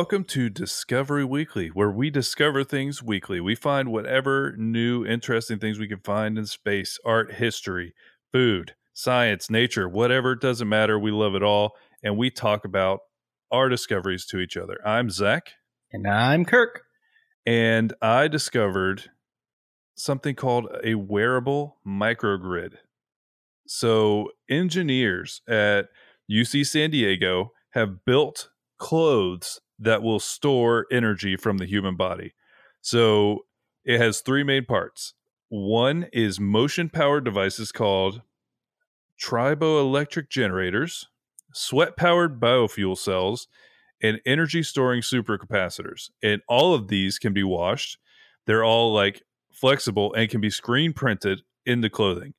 Welcome to Discovery Weekly, where we discover things weekly. We find whatever new, interesting things we can find in space, art, history, food, science, nature, whatever. It doesn't matter. We love it all. And we talk about our discoveries to each other. I'm Zach, And I'm Kirk. and I discovered something called a wearable microgrid. So, engineers at UC San Diego have built clothes that will store energy from the human body. So, it has three main parts. One is motion powered devices called triboelectric generators, sweat powered biofuel cells, and energy storing supercapacitors. And all of these can be washed. They're all like flexible and can be screen printed into clothing.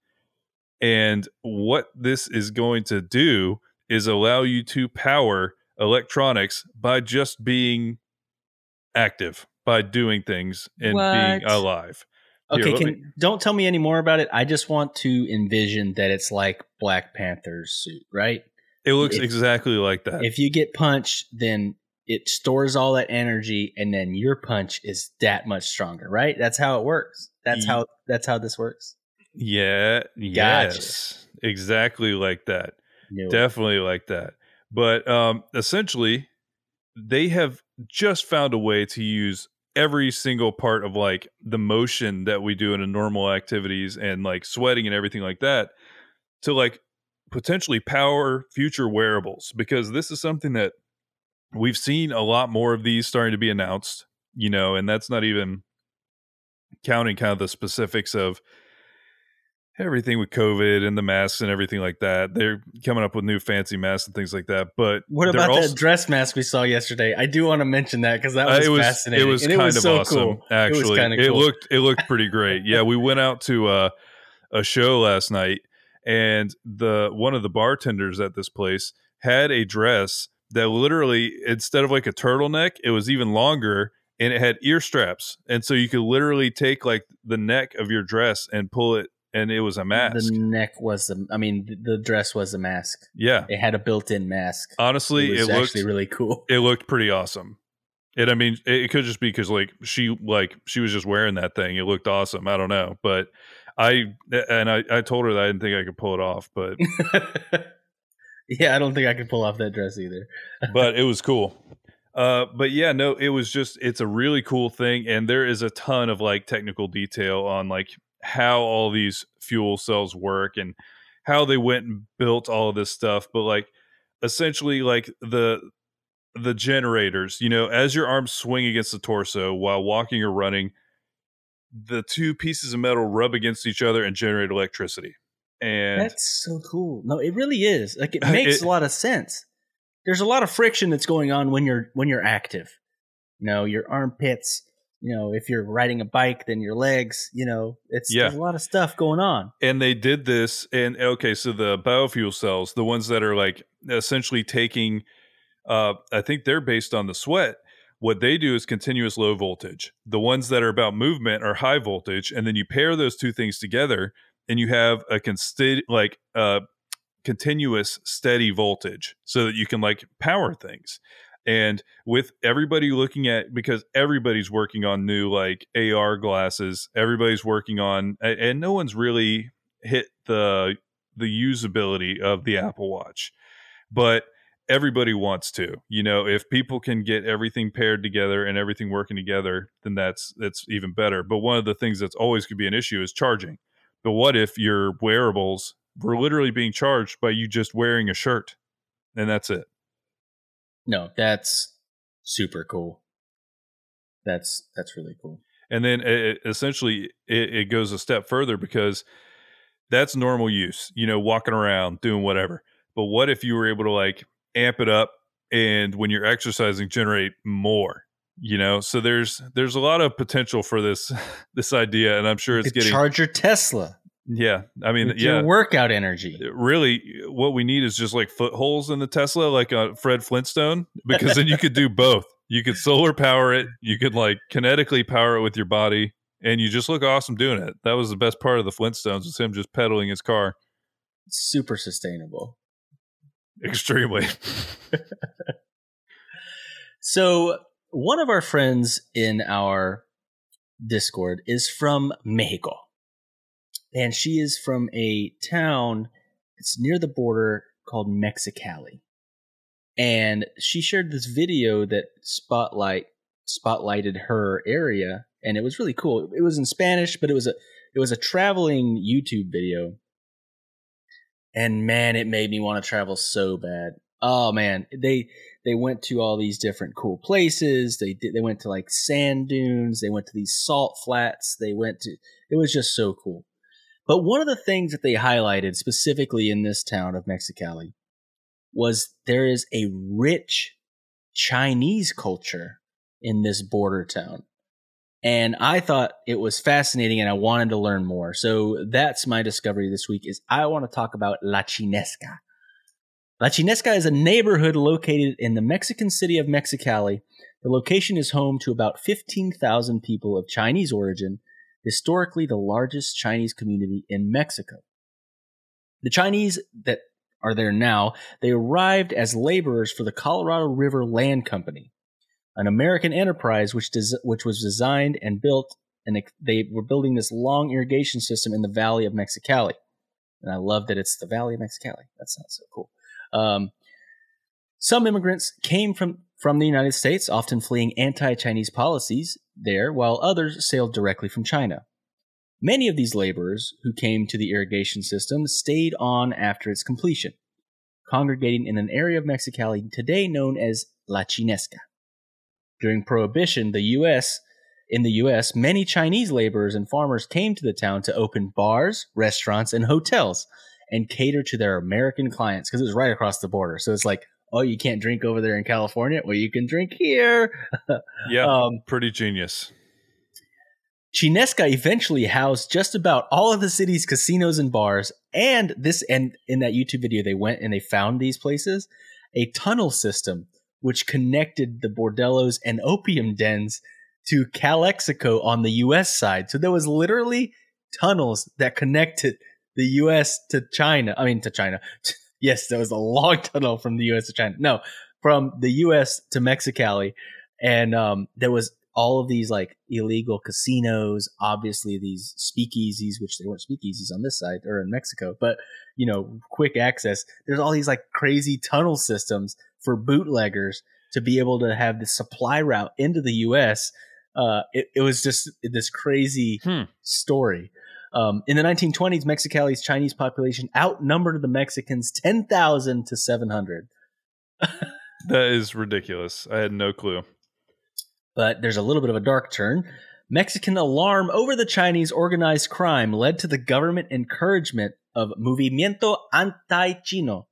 And what this is going to do is allow you to power electronics by just being active, by doing things and being alive. Here, Okay, can me- don't tell me any more about it. I just want to envision that it's like Black Panther's suit, right? It looks If- exactly like that. If you get punched, then it stores all that energy, and then your punch is that much stronger, right? That's how it works. That's how that's how this works. yeah, yes. Exactly like that. Knew it. definitely like that but um essentially they have just found a way to use every single part of like the motion that we do in a normal activities and like sweating and everything like that to like potentially power future wearables because this is something that we've seen a lot more of these starting to be announced you know and that's not even counting kind of the specifics of everything with COVID and the masks and everything like that. They're coming up with new fancy masks and things like that. But What about also- that dress mask we saw yesterday? I do want to mention that because that Uh, was, it was fascinating. it was and kind it was of so awesome. cool. Actually, it was kind it looked it looked pretty great. Yeah, we went out to uh, a show last night, and the one of the bartenders at this place had a dress that literally instead of like a turtleneck, it was even longer. And it had ear straps, and so you could literally take like the neck of your dress and pull it, and it was a mask. The neck was the. I mean, the, dress was a mask. yeah, It had a built-in mask. honestly, it it, was looked really cool. it looked pretty awesome. And I mean, it, it could just be because like she like she was just wearing that thing. It looked awesome. I don't know, but I and I, I told her that I didn't think I could pull it off, but yeah, I don't think I could pull off that dress either. but it was cool. Uh, but yeah, no, it was just it's a really cool thing, and there is a ton of like technical detail on like how all these fuel cells work and how they went and built all of this stuff. But like essentially, like the the generators, you know, as your arms swing against the torso while walking or running, the two pieces of metal rub against each other and generate electricity. And That's so cool. No, it really is. Like it makes It- a lot of sense. There's a lot of friction that's going on when you're when you're active. You know, your armpits. You know, if you're riding a bike, then your legs. You know, it's Yeah. a lot of stuff going on. and they did this and okay so the biofuel cells the ones that are like essentially taking uh i think they're based on the sweat what they do is continuous low voltage the ones that are about movement are high voltage and then you pair those two things together and you have a consti- like uh continuous steady voltage so that you can like power things and with everybody looking at because everybody's working on new like AR glasses everybody's working on and no one's really hit the the usability of the Apple Watch. But everybody wants to you know if people can get everything paired together and everything working together then that's that's even better. But one of the things that's always could be an issue is charging. But what if your wearables were literally being charged by you just wearing a shirt? And that's it No, that's super cool. That's that's really cool. and then it, essentially it, it goes a step further because that's normal use you know walking around doing whatever but what if you were able to like amp it up and when you're exercising generate more you know so there's there's a lot of potential for this this idea and i'm sure it's getting charge your Tesla. Yeah i mean with yeah your workout energy. really what we need is just like footholes in the tesla like uh, fred flintstone because then you could do both you could solar power it you could like kinetically power it with your body and you just look awesome doing it that was the best part of the flintstones was him just pedaling his car Super sustainable. extremely So one of our friends in our Discord is from Mexico. And she is from a town it's near the border called Mexicali. And she shared this video that spotlight spotlighted her area and it was really cool. It was in Spanish, but it was a it was a traveling YouTube video. And man, it made me want to travel so bad. Oh man, they they went to all these different cool places. They did, they went to like sand dunes. They went to these salt flats. They went to it was just so cool. But one of the things that they highlighted specifically in this town of Mexicali was there is a rich Chinese culture in this border town. And I thought it was fascinating and I wanted to learn more. So that's my discovery this week is I want to talk about La Chinesca. La Chinesca is a neighborhood located in the Mexican city of Mexicali. The location is home to about 15,000 people of Chinese origin, historically the largest Chinese community in Mexico. The Chinese that are there now, they arrived as laborers for the Colorado River Land Company an American enterprise which des- which was designed and built, and they were building this long irrigation system in the Valley of Mexicali. And I love that it's the Valley of Mexicali. That sounds so cool. Um, some immigrants came from from the United States, often fleeing anti-Chinese policies there, while others sailed directly from China. Many of these laborers who came to the irrigation system stayed on after its completion, congregating in an area of Mexicali today known as La Chinesca. During Prohibition, the U.S. in the U.S., many Chinese laborers and farmers came to the town to open bars, restaurants, and hotels and cater to their American clients because it was right across the border. So it's like, oh, you can't drink over there in California? Well, you can drink here. yeah, um, pretty genius. Chinesca eventually housed just about all of the city's casinos and bars, and this and in that YouTube video they went and they found these places, a tunnel system which connected the bordellos and opium dens to Calexico on the US side. So there was literally tunnels that connected the US to China. I mean to China. yes, there was a long tunnel from the US to China. No, from the US to Mexicali. And um, there was all of these like illegal casinos, obviously these speakeasies, which they weren't speakeasies on this side or in Mexico, but you know, quick access. There's all these like crazy tunnel systems for bootleggers to be able to have the supply route into the U.S. Uh, it, it, was just this crazy hmm. story. Um, in the 1920s, Mexicali's Chinese population outnumbered the Mexicans 10,000 to 700. that is ridiculous. I had no clue. But there's a little bit of a dark turn. Mexican alarm over the Chinese organized crime led to the government encouragement of Movimiento Anti-Chino,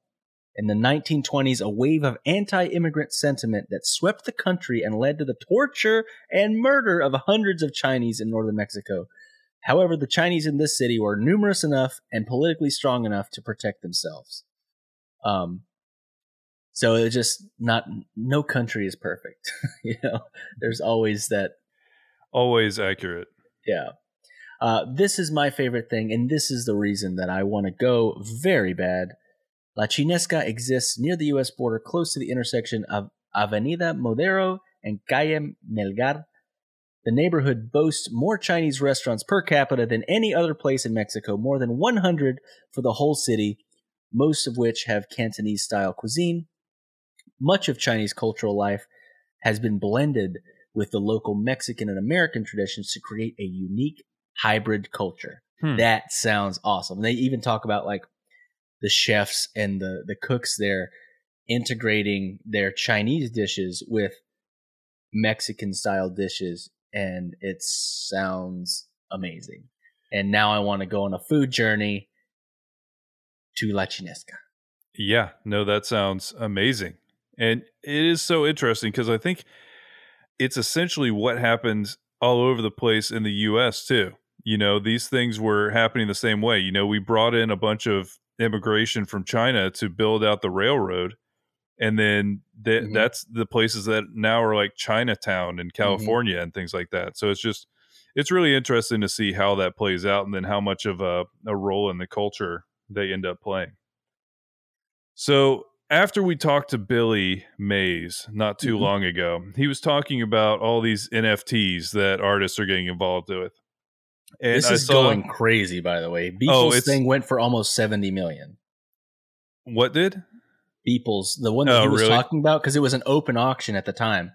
in the 1920s, a wave of anti immigrant sentiment that swept the country and led to the torture and murder of hundreds of Chinese in northern Mexico. However, the Chinese in this city were numerous enough and politically strong enough to protect themselves. Um, so it's just not no country is perfect. you know, there's always that. Always accurate. Yeah. Uh, this is my favorite thing, and this is the reason that I want to go very bad La Chinesca exists near the U.S. border, close to the intersection of Avenida Madero and Calle Melgar. The neighborhood boasts more Chinese restaurants per capita than any other place in Mexico, more than 100 for the whole city, most of which have Cantonese style cuisine. Much of Chinese cultural life has been blended with the local Mexican and American traditions to create a unique hybrid culture. Hmm. That sounds awesome. They even talk about like the chefs and the the cooks there integrating their Chinese dishes with Mexican style dishes, and it sounds amazing. And now I want to go on a food journey to La Chinesca. Yeah, no, that sounds amazing. And it is so interesting because I think it's essentially what happens all over the place in the US too. You know, these things were happening the same way. You know, we brought in a bunch of immigration from China to build out the railroad. And then th- mm-hmm. that's the places that now are like Chinatown in mm-hmm. California mm-hmm. and things like that. So it's just, it's really interesting to see how that plays out and then how much of a, a role in the culture they end up playing. So after we talked to Billy Mays not too Mhm. long ago, he was talking about all these NFTs that artists are getting involved with. And this I is saw going crazy, by the way. Oh, thing went for almost seventy million. what did? Beeple's the one that Oh, he was really? talking about because it was an open auction at the time,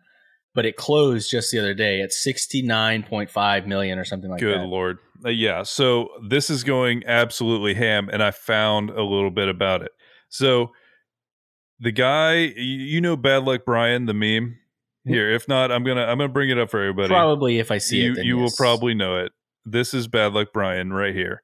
but it closed just the other day at sixty nine point five million or something like Good that. Good lord. Uh, yeah, so this is going absolutely ham and I found a little bit about it. So the guy you know Bad Luck Brian the meme? Here, if not, I'm going to I'm going to bring it up for everybody. Probably if I see you it, then you will probably know it. This is Bad Luck Brian right here.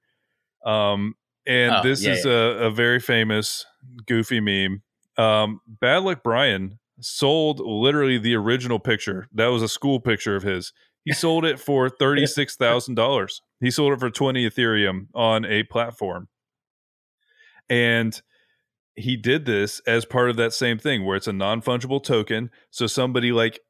Um and Oh, this yeah, is a, a very famous goofy meme. Um Bad Luck Brian sold literally the original picture. That was a school picture of his. He sold it for $36,000. He sold it for 20 Ethereum on a platform. And he did this as part of that same thing where it's a non-fungible token so somebody like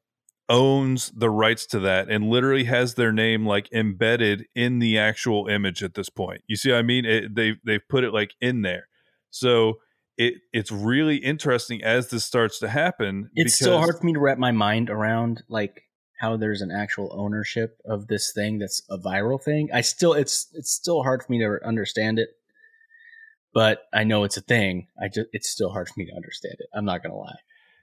owns the rights to that and literally has their name like embedded in the actual image at this point you see what i mean it, they they've put it like in there so it it's really interesting as this starts to happen It's still because- hard for me to wrap my mind around like how there's an actual ownership of this thing that's a viral thing. I still it's it's still hard for me to understand it. But I know it's a thing. I just it's still hard for me to understand it. I'm not gonna lie.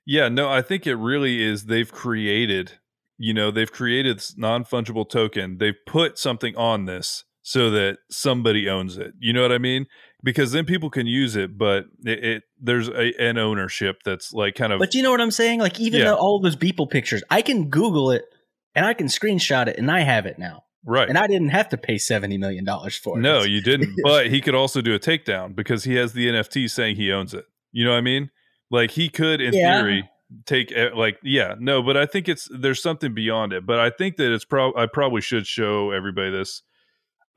Yeah, no, I think it really is. They've created, you know, they've created this non fungible token. They've put something on this so that somebody owns it. You know what I mean? Because then people can use it, but it, it there's a, an ownership that's like kind of But you know what I'm saying? Like even Yeah. though all those Beeple pictures, I can Google it and I can screenshot it and I have it now. right. And I didn't have to pay seventy million dollars for it. No, you didn't. but he could also do a takedown because he has the NFT saying he owns it. You know what I mean? Like he could, in Yeah. theory, take like yeah, no. But I think it's there's something beyond it. But I think that it's probably I probably should show everybody this.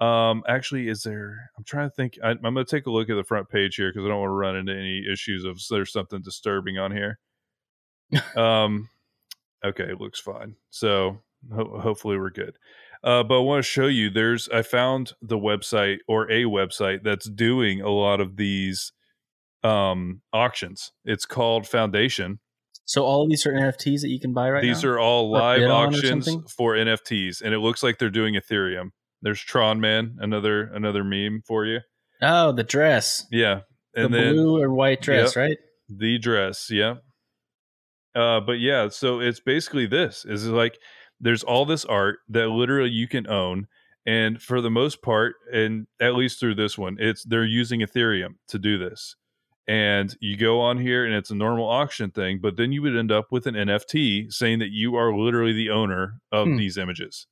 Um, actually, is there? I'm trying to think. I, I'm going to take a look at the front page here because I don't want to run into any issues of there's something disturbing on here. um, okay, it looks fine. So ho- hopefully we're good. Uh, but I want to show you. There's I found the website or a website that's doing a lot of these um auctions. It's called Foundation. So all of these are NFTs that you can buy right These now. These are all live bid on or auctions for NFTs, and it looks like they're doing Ethereum. There's Tron Man, another another meme for you. oh, the dress, Yeah, the then blue or white dress, right? the dress yeah uh but yeah so it's basically this is like there's all this art that literally you can own and for the most part and at least through this one it's they're using ethereum to do this and you go on here and it's a normal auction thing but then you would end up with an nft saying that you are literally the owner of Hmm. these images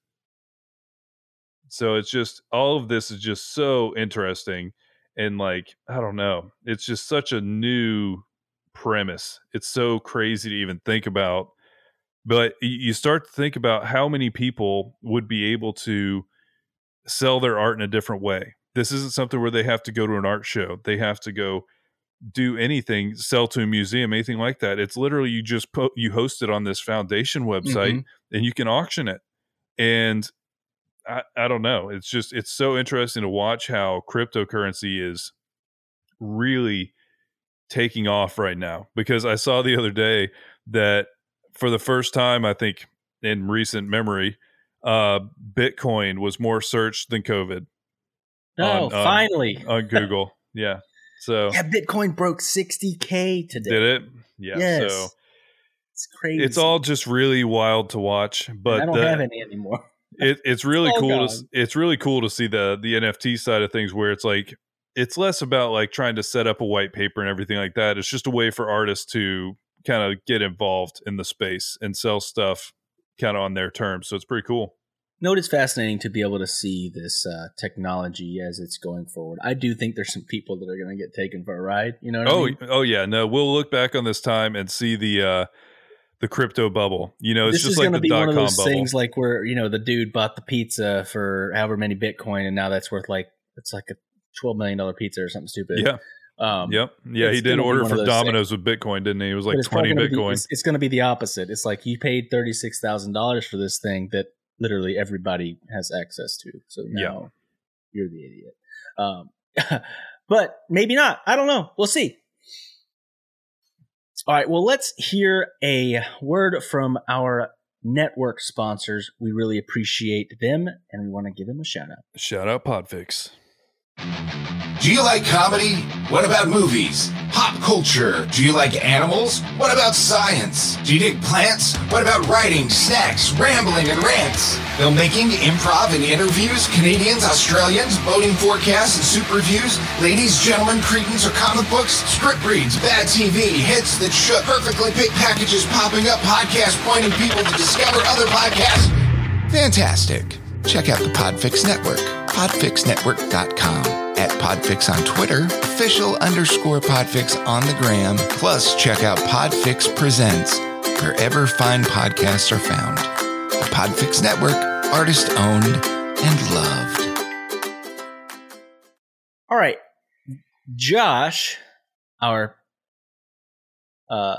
so it's just all of this is just so interesting and like i don't know it's just such a new premise it's so crazy to even think about but you start to think about how many people would be able to sell their art in a different way. This isn't something where they have to go to an art show they have to go do anything sell to a museum anything like that. It's literally you just put you host it on this foundation website Mhm. and you can auction it. And I, I don't know it's just it's so interesting to watch how cryptocurrency is really taking off right now because i saw the other day that for the first time i think in recent memory uh bitcoin was more searched than covid No, on- on- finally. on google yeah so yeah, Bitcoin broke 60k today. did it yeah Yes. so It's crazy. it's all just really wild to watch And but I don't have any anymore. It, it's really all cool to, it's really cool to see the the nft side of things where it's like it's less about like trying to set up a white paper and everything like that it's just a way for artists to kind of get involved in the space and sell stuff kind of on their terms so it's pretty cool No, it's fascinating to be able to see this uh, technology as it's going forward. I do think there's some people that are going to get taken for a ride. You know what oh I mean? oh yeah no we'll look back on this time and see the uh the crypto bubble you know it's this just like the be one dot of com those bubble things like where you know the dude bought the pizza for however many Bitcoin, and now that's worth like it's like a twelve million dollar pizza or something stupid. yeah Um, yep yeah he did order for domino's with bitcoin didn't he it was like 20 probably gonna be- bitcoin it's, it's going to be the opposite. It's like you paid thirty six thousand dollars for this thing that literally everybody has access to. So now Yeah. you're the idiot. Um, but maybe not. I don't know. We'll see. All right, well, let's hear a word from our network sponsors. We really appreciate them and we want to give them a shout out. Shout out Podfix. Do you like comedy? What about movies? Pop culture? Do you like animals? What about science? Do you dig plants? What about writing, snacks, rambling, and rants? Filmmaking, improv, and interviews? Canadians, Australians, boating forecasts and super reviews? Ladies, gentlemen, cretins, or comic books? Script reads, bad TV, hits that shook, perfectly picked packages popping up, podcasts pointing people to discover other podcasts? Fantastic. Check out the Podfix Network, podfixnetwork.com, at Podfix on Twitter, official underscore Podfix on the gram, plus check out Podfix Presents, wherever fine podcasts are found. The Podfix Network, artist owned and loved. All right. Josh, our uh,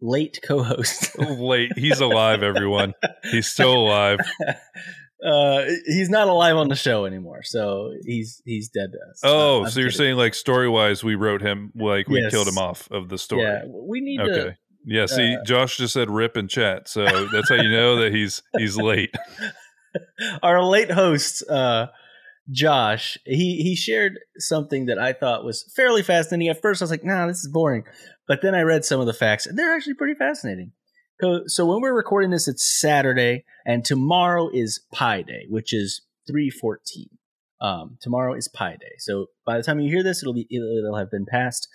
late co-host. Late. He's alive, everyone. He's still alive. uh, he's not alive on the show anymore, so he's he's dead to us. Oh, Uh, so you're kidding. saying like story wise, we wrote him like we Yes. killed him off of the story. Yeah, we need Okay. to. Yeah. See, uh, Josh just said rip in chat, so that's how you know that he's he's late. Our late host, uh, Josh, he he shared something that I thought was fairly fascinating. At first, I was like, "Nah, this is boring," but then I read some of the facts, and they're actually pretty fascinating. So, when we're recording this, it's Saturday, and tomorrow is Pi Day, which is three fourteen. Um, tomorrow is Pi Day, so by the time you hear this, it'll be it'll, it'll have been passed.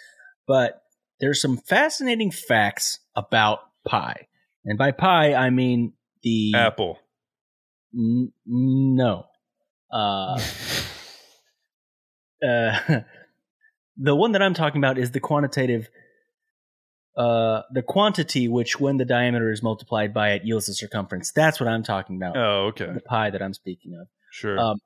But there's some fascinating facts about pi, and by pi I mean the Apple. N- no. Uh, uh, the one that I'm talking about is the quantitative, uh, the quantity which, when the diameter is multiplied by it, yields the circumference. That's what I'm talking about. Oh, okay. The pi that I'm speaking of. Sure. Um,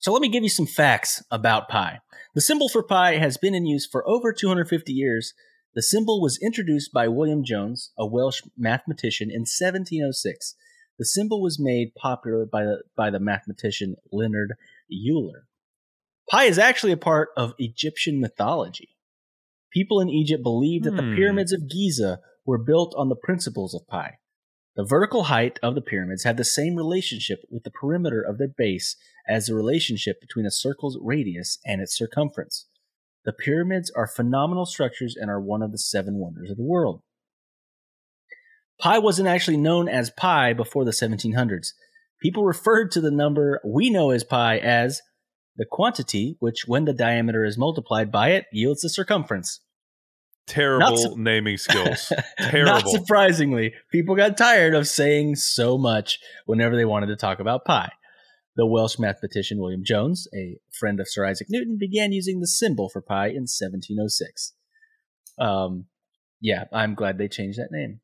So let me give you some facts about pi. The symbol for pi has been in use for over 250 years. The symbol was introduced by William Jones, a Welsh mathematician, in 1706. The symbol was made popular by the, by the mathematician Leonhard Euler. Pi is actually a part of Egyptian mythology. People in Egypt believed that the Hmm. pyramids of Giza were built on the principles of pi. The vertical height of the pyramids had the same relationship with the perimeter of their base as the relationship between a circle's radius and its circumference. The pyramids are phenomenal structures and are one of the seven wonders of the world. Pi wasn't actually known as pi before the 1700s. People referred to the number we know as pi as the quantity which, when the diameter is multiplied by it, yields the circumference. Terrible su- naming skills. Not Terrible. surprisingly, people got tired of saying so much whenever they wanted to talk about pi. The Welsh mathematician William Jones, a friend of Sir Isaac Newton, began using the symbol for pi in 1706. Um, yeah, I'm glad they changed that name.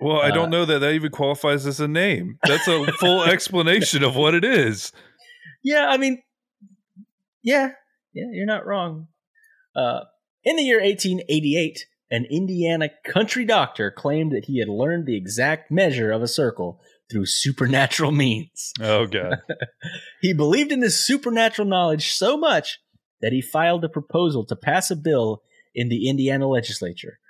Well, I Uh, don't know that that even qualifies as a name. That's a full explanation of what it is. Yeah, I mean, yeah, yeah, you're not wrong. Uh, in the year 1888, an Indiana country doctor claimed that he had learned the exact measure of a circle through supernatural means. Oh god. He believed in this supernatural knowledge so much that he filed a proposal to pass a bill in the Indiana legislature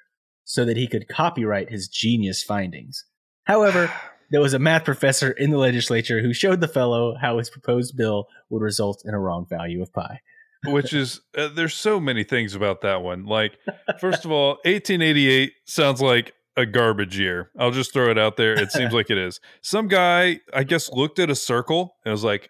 so that he could copyright his genius findings. However, there was a math professor in the legislature who showed the fellow how his proposed bill would result in a wrong value of pi. Which is uh, there's so many things about that one. Like first of all, 1888 sounds like a garbage year. I'll just throw it out there. It seems like it is. Some guy, I guess, looked at a circle and was like,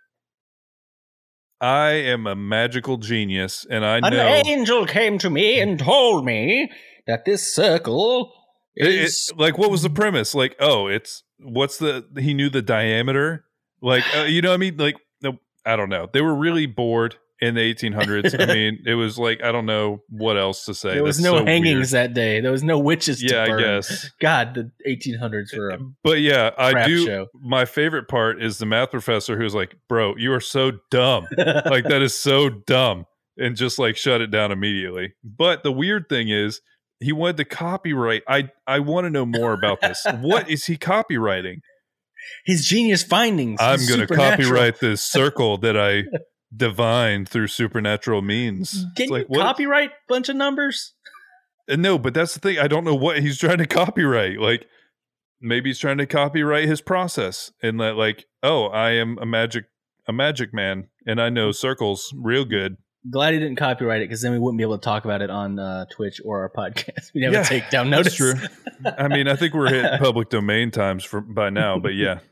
"I am a magical genius, and I An know." An angel came to me and told me that this circle It- it- is like what was the premise like oh it's what's the he knew the diameter like uh, you know i mean like no i don't know they were really bored in the 1800s i mean it was like i don't know what else to say there was That's no so hangings weird. that day. There was no witches. to yeah i guess God, the 1800s were a but yeah i do show. my favorite part is the math professor who's like bro you are so dumb like that is so dumb and just like shut it down immediately but the weird thing is he wanted to copyright i i want to know more about this what is he copywriting His genius findings. I'm going to copyright this circle that I divined through supernatural means. Can It's like you what? copyright bunch of numbers? And no, but that's the thing. I don't know what he's trying to copyright. Like maybe he's trying to copyright his process and that like, oh, I am a magic a magic man and I know mm. circles real good. Glad he didn't copyright it because then we wouldn't be able to talk about it on uh, Twitch or our podcast. We'd have Yeah, take down notice. That's true. I mean, I think we're hitting public domain times for by now, but yeah.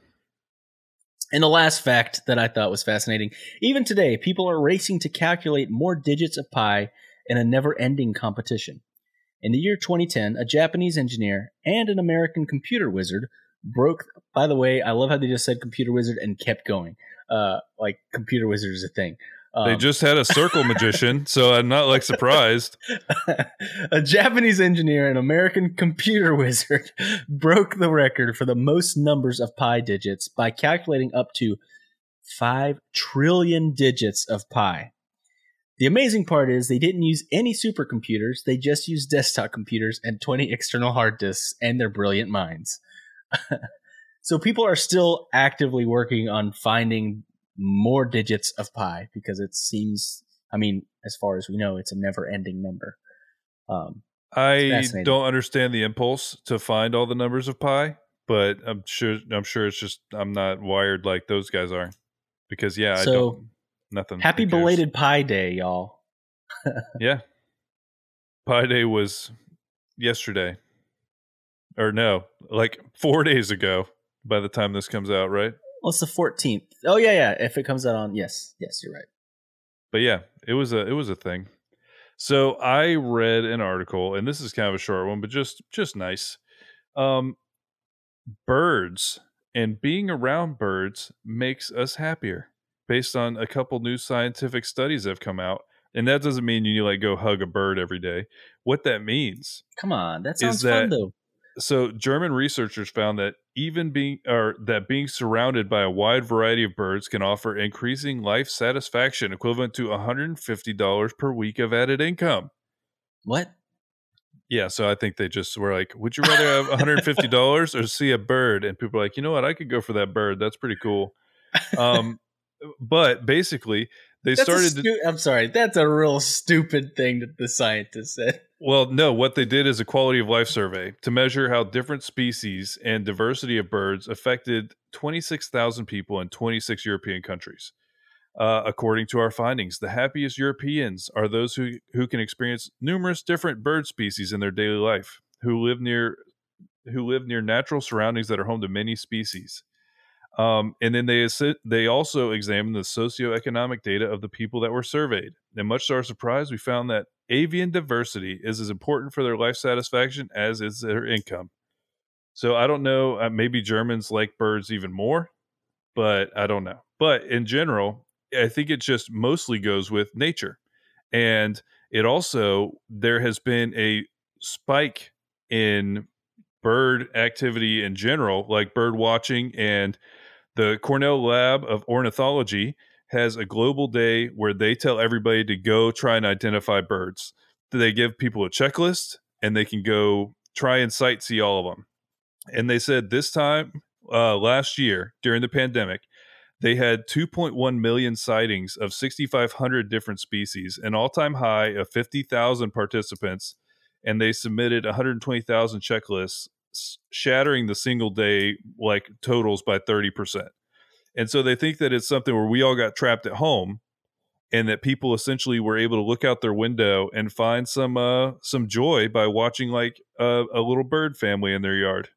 And the last fact that I thought was fascinating even today, people are racing to calculate more digits of pi in a never ending competition. In the year 2010, a Japanese engineer and an American computer wizard broke. By the way, I love how they just said computer wizard and kept going. Uh, like computer wizard is a thing. Um, They just had a circle magician, so I'm not like surprised. a Japanese engineer and American computer wizard broke the record for the most numbers of pi digits by calculating up to 5 trillion digits of pi. The amazing part is they didn't use any supercomputers, they just used desktop computers and 20 external hard disks and their brilliant minds. so people are still actively working on finding more digits of pi because it seems I mean, as far as we know, it's a never ending number. Um, I don't understand the impulse to find all the numbers of pi, but I'm sure I'm sure it's just I'm not wired like those guys are. Because yeah, I don't nothing. happy belated Pi Day, y'all. Yeah. Pi Day was yesterday. Or no, like 4 days ago by the time this comes out, right? Well, it's the 14th. Oh, yeah, yeah. If it comes out on, yes, yes, you're right. but yeah, it was a it was a thing. So I read an article, and this is kind of a short one, but just just nice. Um, birds and being around birds makes us happier, based on a couple new scientific studies that have come out. And that doesn't mean you need to like go hug a bird every day. What that means Come on. That sounds that- fun, though. so German researchers found that even being or that being surrounded by a wide variety of birds can offer increasing life satisfaction equivalent to $150 per week of added income. What? Yeah, so I think they just were like, "Would you rather have $150 or see a bird?" And people are like, "You know what? I could go for that bird. That's pretty cool." Um but basically, they That's started to stu- I'm sorry. That's a real stupid thing that the scientists said. Well, no, what they did is a quality of life survey to measure how different species and diversity of birds affected 26,000 people in 26 European countries. Uh, according to our findings, the happiest Europeans are those who, who can experience numerous different bird species in their daily life, who live near who live near natural surroundings that are home to many species. Um, and then they they also examined the socioeconomic data of the people that were surveyed. And much to our surprise, we found that avian diversity is as important for their life satisfaction as is their income. So I don't know. Uh, maybe Germans like birds even more, but I don't know. But in general, I think it just mostly goes with nature. And it also, there has been a spike in bird activity in general, like bird watching. And the Cornell Lab of Ornithology has a global day where they tell everybody to go try and identify birds. They give people a checklist and they can go try and sightsee all of them. And they said this time uh, last year during the pandemic, they had 2.1 million sightings of 6,500 different species, an all time high of 50,000 participants, and they submitted 120,000 checklists, shattering the single day like totals by 30%. And so they think that it's something where we all got trapped at home and that people essentially were able to look out their window and find some uh some joy by watching like a, a little bird family in their yard.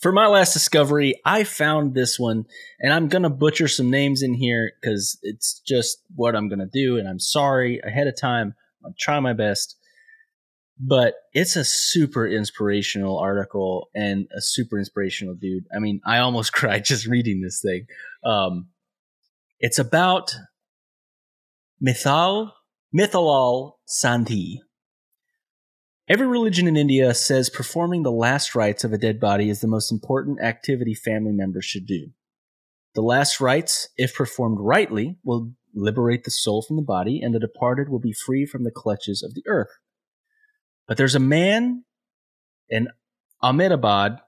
For my last discovery, I found this one, and I'm going to butcher some names in here because it's just what I'm going to do, and I'm sorry ahead of time. I'll try my best. But it's a super inspirational article and a super inspirational dude. I mean, I almost cried just reading this thing. Um, it's about Mithal, Mithalal Sindhi. Every religion in India says performing the last rites of a dead body is the most important activity family members should do. The last rites, if performed rightly, will liberate the soul from the body, and the departed will be free from the clutches of the earth. But there's a man in Ahmedabad,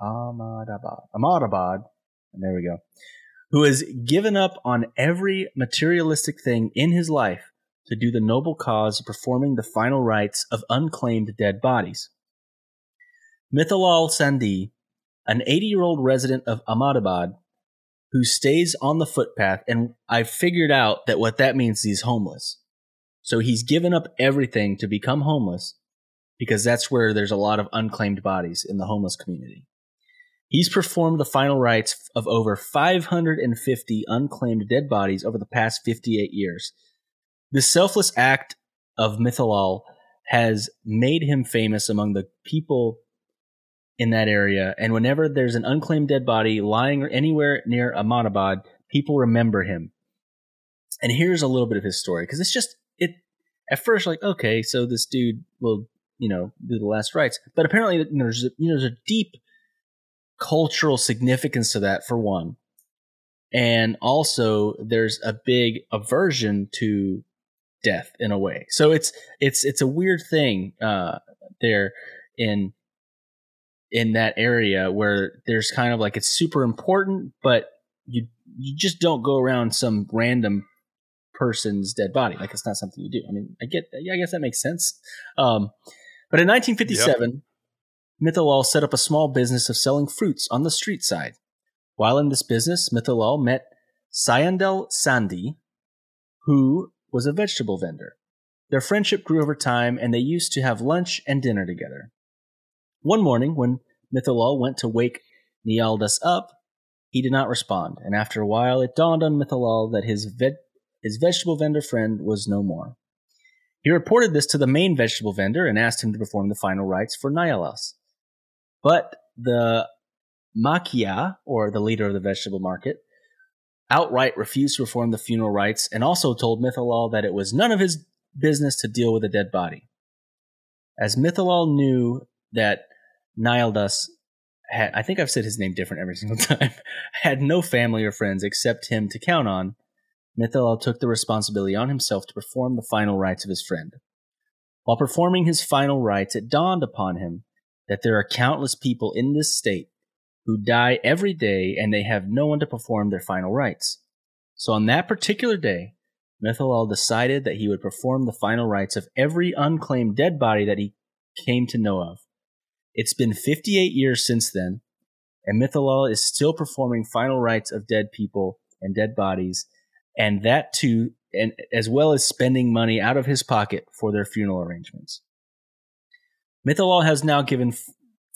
Ahmedabad, Ahmedabad, and there we go, who has given up on every materialistic thing in his life to do the noble cause of performing the final rites of unclaimed dead bodies. Mithalal Sindhi, an 80 year old resident of Ahmedabad, who stays on the footpath, and I figured out that what that means he's homeless. So he's given up everything to become homeless because that's where there's a lot of unclaimed bodies in the homeless community. He's performed the final rites of over 550 unclaimed dead bodies over the past 58 years. This selfless act of Mithalal has made him famous among the people in that area. And whenever there's an unclaimed dead body lying anywhere near Ahmadabad, people remember him. And here's a little bit of his story because it's just it. At first, like okay, so this dude will you know do the last rites, but apparently you know, there's a, you know there's a deep cultural significance to that for one, and also there's a big aversion to death in a way. So it's it's it's a weird thing uh, there in in that area where there's kind of like it's super important, but you you just don't go around some random person's dead body. Like it's not something you do. I mean, I get I guess that makes sense. Um, but in 1957, yep. Mithalal set up a small business of selling fruits on the street side. While in this business, Mithalal met Sayandel Sandhi, who was a vegetable vendor. Their friendship grew over time, and they used to have lunch and dinner together. One morning, when Mithalal went to wake Nialdas up, he did not respond, and after a while it dawned on Mithalal that his, ve- his vegetable vendor friend was no more. He reported this to the main vegetable vendor and asked him to perform the final rites for Nialdas. But the Makia, or the leader of the vegetable market, outright refused to perform the funeral rites and also told Mithalal that it was none of his business to deal with a dead body. As Mithalal knew that Nialdas had, I think I've said his name different every single time, had no family or friends except him to count on, Mithalal took the responsibility on himself to perform the final rites of his friend. While performing his final rites, it dawned upon him that there are countless people in this state who die every day and they have no one to perform their final rites. So on that particular day, Mithalal decided that he would perform the final rites of every unclaimed dead body that he came to know of. It's been 58 years since then, and Mithalal is still performing final rites of dead people and dead bodies, and that too, and as well as spending money out of his pocket for their funeral arrangements. Mithalal has now given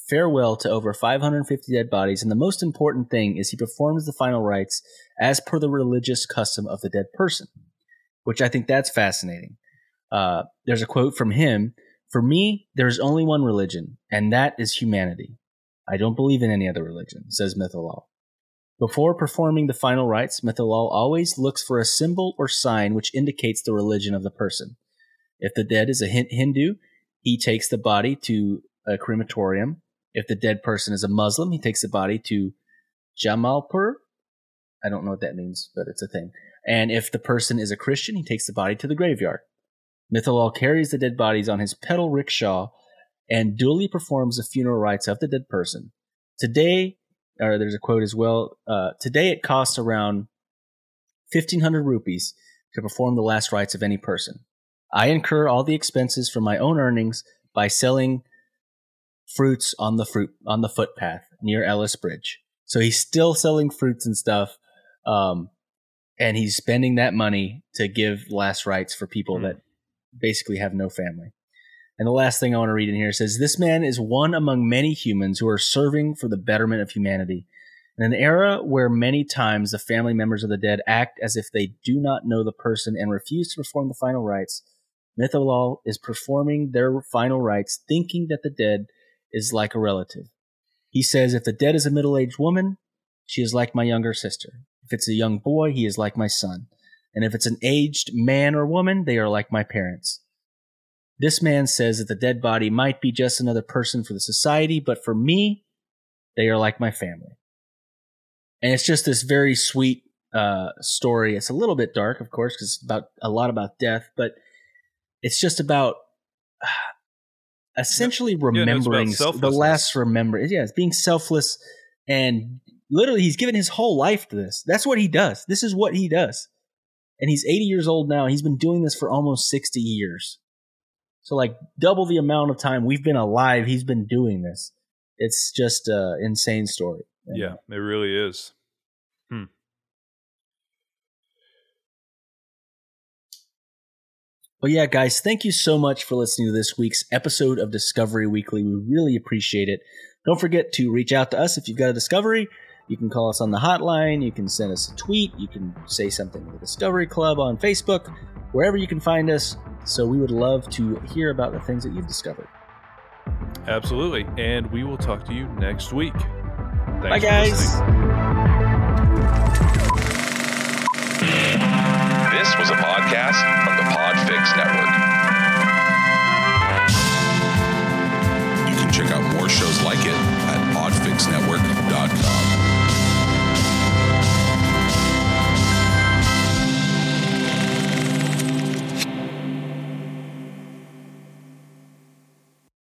farewell to over 550 dead bodies, and the most important thing is he performs the final rites as per the religious custom of the dead person, which I think that's fascinating. Uh, there's a quote from him For me, there is only one religion, and that is humanity. I don't believe in any other religion, says Mithalal. Before performing the final rites, Mithalal always looks for a symbol or sign which indicates the religion of the person. If the dead is a Hindu, he takes the body to a crematorium if the dead person is a Muslim, he takes the body to Jamalpur. I don't know what that means, but it's a thing. And if the person is a Christian, he takes the body to the graveyard. Mithalal carries the dead bodies on his pedal rickshaw and duly performs the funeral rites of the dead person. Today, or there's a quote as well. Uh, today, it costs around fifteen hundred rupees to perform the last rites of any person. I incur all the expenses from my own earnings by selling fruits on the fruit on the footpath near Ellis Bridge. So he's still selling fruits and stuff, um, and he's spending that money to give last rites for people mm. that basically have no family. And the last thing I want to read in here says this man is one among many humans who are serving for the betterment of humanity. In an era where many times the family members of the dead act as if they do not know the person and refuse to perform the final rites, Mithalal is performing their final rites, thinking that the dead is like a relative. He says, If the dead is a middle aged woman, she is like my younger sister. If it's a young boy, he is like my son. And if it's an aged man or woman, they are like my parents. This man says that the dead body might be just another person for the society, but for me, they are like my family. And it's just this very sweet uh, story. It's a little bit dark, of course, because it's about a lot about death, but it's just about essentially remembering yeah, the last remember. Yeah, it's being selfless and literally he's given his whole life to this. That's what he does. This is what he does. and he's 80 years old now. He's been doing this for almost 60 years. So like double the amount of time we've been alive, he's been doing this. It's just an insane story. Yeah, it really is. Hmm. But yeah, guys, thank you so much for listening to this week's episode of Discovery Weekly. We really appreciate it. Don't forget to reach out to us if you've got a discovery. You can call us on the hotline. You can send us a tweet. You can say something to the Discovery Club on Facebook, wherever you can find us. So we would love to hear about the things that you've discovered. Absolutely. And we will talk to you next week. Thanks Bye, guys. This was a podcast from the Podfix Network. You can check out more shows like it at podfixnetwork.com.